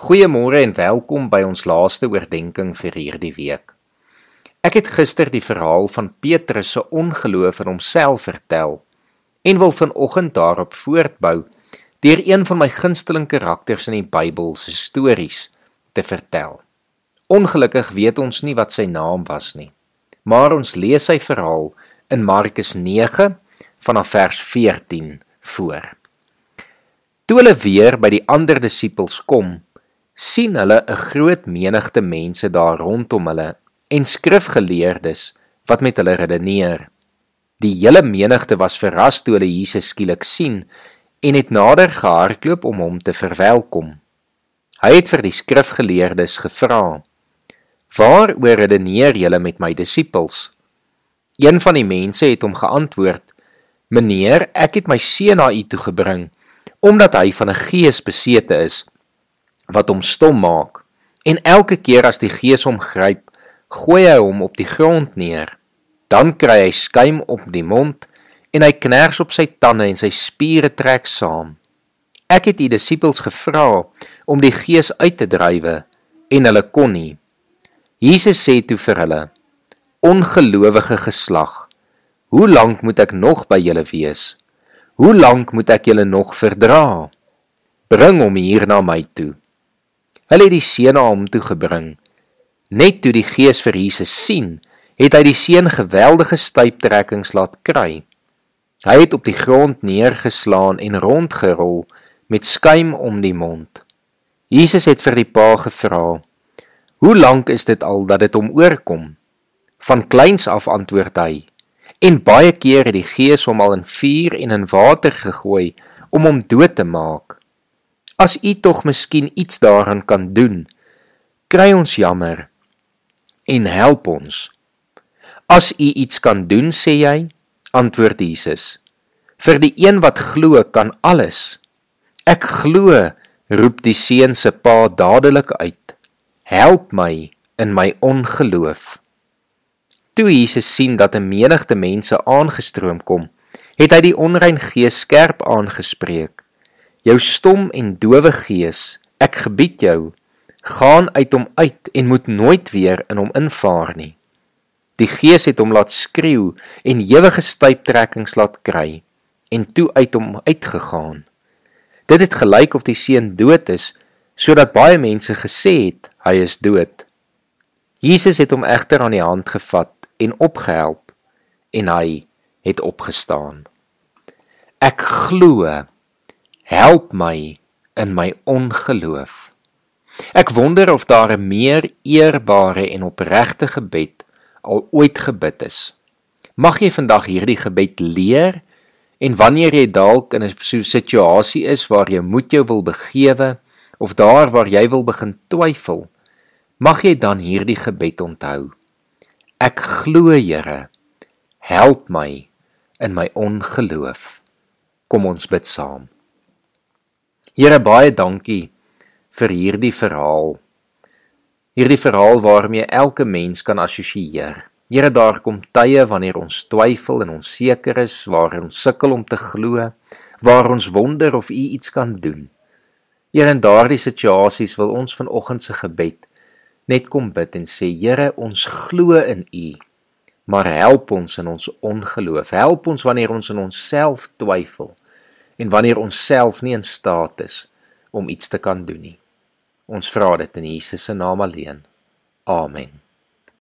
Goeiemôre en welkom by ons laaste oordeenking vir hierdie week. Ek het gister die verhaal van Petrus se ongeloof in homself vertel en wil vanoggend daarop voortbou deur een van my gunsteling karakters in die Bybel se stories te vertel. Ongelukkig weet ons nie wat sy naam was nie, maar ons lees sy verhaal in Markus 9 vanaf vers 14 voor. Toe hulle weer by die ander disippels kom, sien hulle 'n groot menigte mense daar rondom hulle en skrifgeleerdes wat met hulle redeneer. Die hele menigte was verras toe hulle Jesus skielik sien en het nader gehardloop om hom te verwelkom. Hy het vir die skrifgeleerdes gevra: "Waaroor redeneer julle met my disippels?" Een van die mense het hom geantwoord: "Meneer, ek het my seun na u toe gebring omdat hy van 'n gees besete is." Wat hom stom maak. En elke keer as die gees hom gryp, gooi hy hom op die grond neer. Dan kry hy skuim op die mond en hy kners op sy tande en sy spiere trek saam. Ek het die disippels gevra om die gees uit te drywe en hulle kon nie. Jesus sê toe vir hulle: Ongelowige geslag, hoe lank moet ek nog by julle wees? Hoe lank moet ek julle nog verdra? Bring hom hier na my toe. Hulle het die seun na hom toe gebring. Net toe die gees vir Jesus sien, het hy die seun geweldige stuiptrekkings laat kry. Hy het op die grond neergeslaan en rondgerol met skuim om die mond. Jesus het vir die pa gevra: "Hoe lank is dit al dat dit hom oorkom?" Van kleins af antwoord hy. En baie keer het die gees hom al in vuur en in water gegooi om hom dood te maak. As u tog miskien iets daaraan kan doen, kry ons jammer en help ons. As u iets kan doen, sê hy, antwoord Jesus. Vir die een wat glo, kan alles. Ek glo, roep die seun se pa dadelik uit. Help my in my ongeloof. Toe Jesus sien dat 'n menigte mense aangestroom kom, het hy die onrein gees skerp aangespreek jou stom en dowe gees, ek gebied jou, gaan uit hom uit en moet nooit weer in hom invaar nie. Die gees het hom laat skreeu en ewige stuiptrekkings laat kry en toe uit hom uitgegaan. Dit het gelyk of die seun dood is, sodat baie mense gesê het hy is dood. Jesus het hom egter aan die hand gevat en opgehelp en hy het opgestaan. Ek glo Help my in my ongeloof. Ek wonder of daar 'n meer eerbare en opregte gebed al ooit gebid is. Mag jy vandag hierdie gebed leer en wanneer jy dalk in 'n situasie is waar jy moet jou wil begewe of daar waar jy wil begin twyfel, mag jy dan hierdie gebed onthou. Ek glo, Here, help my in my ongeloof. Kom ons bid saam. Here baie dankie vir hierdie verhaal. Hierdie verhaal waarmee elke mens kan assosieer. Here daar kom tye wanneer ons twyfel en onseker is, waar ons sukkel om te glo, waar ons wonder of U iets kan doen. Here in daardie situasies wil ons vanoggend se gebed net kom bid en sê Here, ons glo in U. Maar help ons in ons ongeloof. Help ons wanneer ons in onsself twyfel en wanneer ons self nie in staat is om iets te kan doen nie. Ons vra dit in Jesus se naam alleen. Amen.